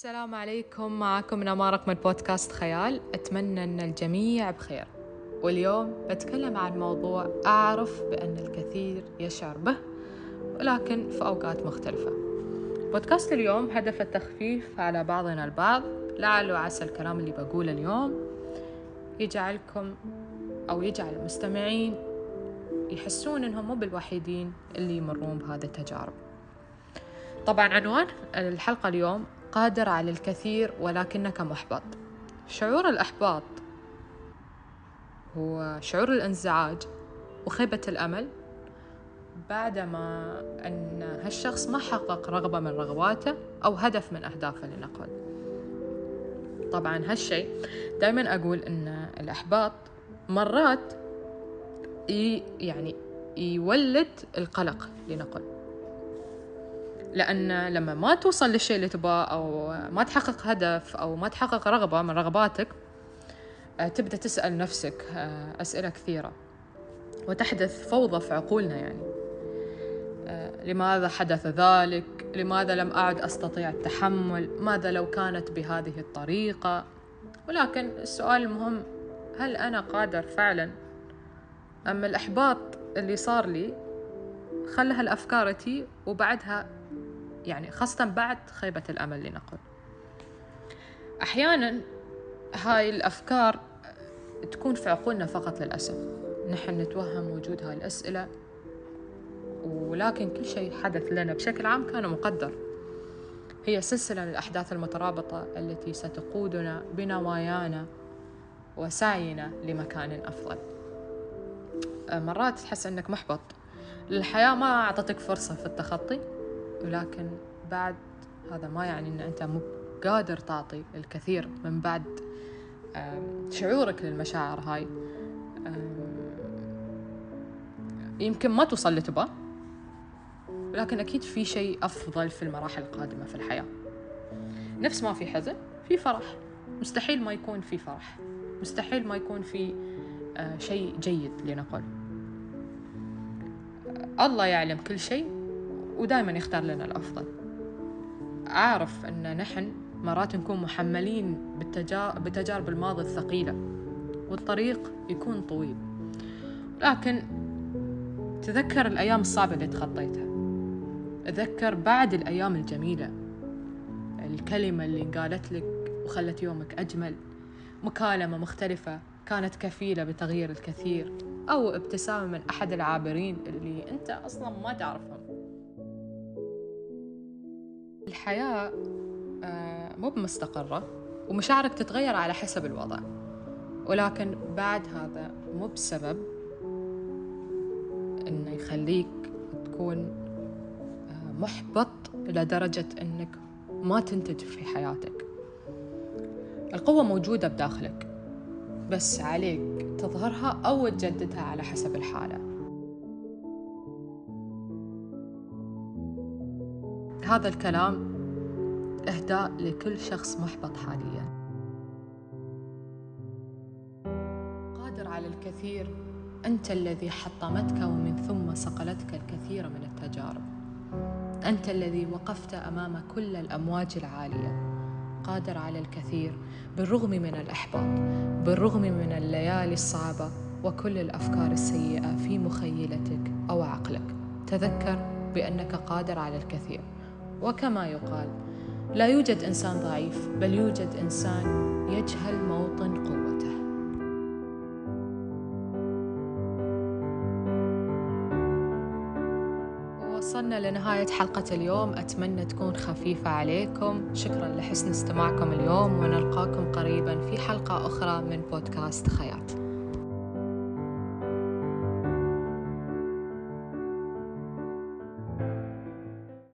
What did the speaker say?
السلام عليكم. معكم نمارق من بودكاست خيال. أتمنى أن الجميع بخير. واليوم بتكلم عن موضوع أعرف بأن الكثير يشعر به ولكن في أوقات مختلفة. بودكاست اليوم هدف التخفيف على بعضنا البعض. لعل وعسى الكلام اللي بقوله اليوم يجعلكم أو يجعل المستمعين يحسون إنهم مو بالوحيدين اللي يمرون بهذه التجارب. طبعا عنوان الحلقة اليوم قادر على الكثير ولكنك محبط. شعور الإحباط هو شعور الانزعاج وخيبة الأمل. بعدما أن هالشخص ما حقق رغبة من رغباته أو هدف من أهدافه لنقل. طبعا هالشيء دائما أقول أن الإحباط مرات يعني يولد القلق لنقل. لأن لما ما توصل للشيء اللي تبغاه أو ما تحقق هدف أو ما تحقق رغبة من رغباتك آه، تبدأ تسأل نفسك آه، أسئلة كثيرة وتحدث فوضى في عقولنا يعني. آه، لماذا حدث ذلك؟ لماذا لم أعد أستطيع التحمل؟ ماذا لو كانت بهذه الطريقة؟ ولكن السؤال المهم هل أنا قادر فعلا؟ أم الإحباط اللي صار لي خلى هالأفكار تي وبعدها يعني خاصة بعد خيبة الأمل لنقل أحيانا هاي الأفكار تكون في عقولنا فقط للأسف. نحن نتوهم وجود هاي الأسئلة ولكن كل شيء حدث لنا بشكل عام كان مقدر. هي سلسلة من الأحداث المترابطة التي ستقودنا بنوايانا وسعينا لمكان أفضل. مرات تحس أنك محبط. الحياة ما أعطتك فرصة في التخطي. ولكن بعد هذا ما يعني أن أنت مو قادر تعطي الكثير من بعد شعورك للمشاعر هاي. يمكن ما توصل اللي تبغى ولكن أكيد في شيء أفضل في المراحل القادمة في الحياة. نفس ما في حزن في فرح. مستحيل ما يكون في فرح. مستحيل ما يكون في آه، شيء جيد لنقل. الله يعلم كل شيء. ودائما يختار لنا الأفضل. أعرف أن نحن مرات نكون محملين بتجارب الماضي الثقيلة والطريق يكون طويل. لكن تذكر الأيام الصعبة اللي تخطيتها. تذكر بعد الأيام الجميلة. الكلمة اللي قالت لك وخلت يومك أجمل. مكالمة مختلفة كانت كفيلة بتغيير الكثير أو ابتسامة من أحد العابرين اللي أنت أصلا ما تعرفهم. الحياة آه، مو بمستقرة ومشاعرك تتغير على حسب الوضع. ولكن بعد هذا مو بسبب إنه يخليك تكون آه، محبط لدرجة إنك ما تنتج في حياتك. القوة موجودة بداخلك بس عليك تظهرها أو تجددها على حسب الحالة. هذا الكلام إهداء لكل شخص محبط حاليا. قادر على الكثير أنت الذي حطمتك ومن ثم صقلتك الكثير من التجارب. أنت الذي وقفت أمام كل الأمواج العالية. قادر على الكثير بالرغم من الإحباط بالرغم من الليالي الصعبة وكل الأفكار السيئة في مخيلتك أو عقلك. تذكر بأنك قادر على الكثير. وكما يقال لا يوجد إنسان ضعيف بل يوجد إنسان يجهل موطن قوته. وصلنا لنهاية حلقة اليوم. أتمنى تكون خفيفة عليكم. شكرا لحسن استماعكم اليوم ونلقاكم قريبا في حلقة أخرى من بودكاست خيات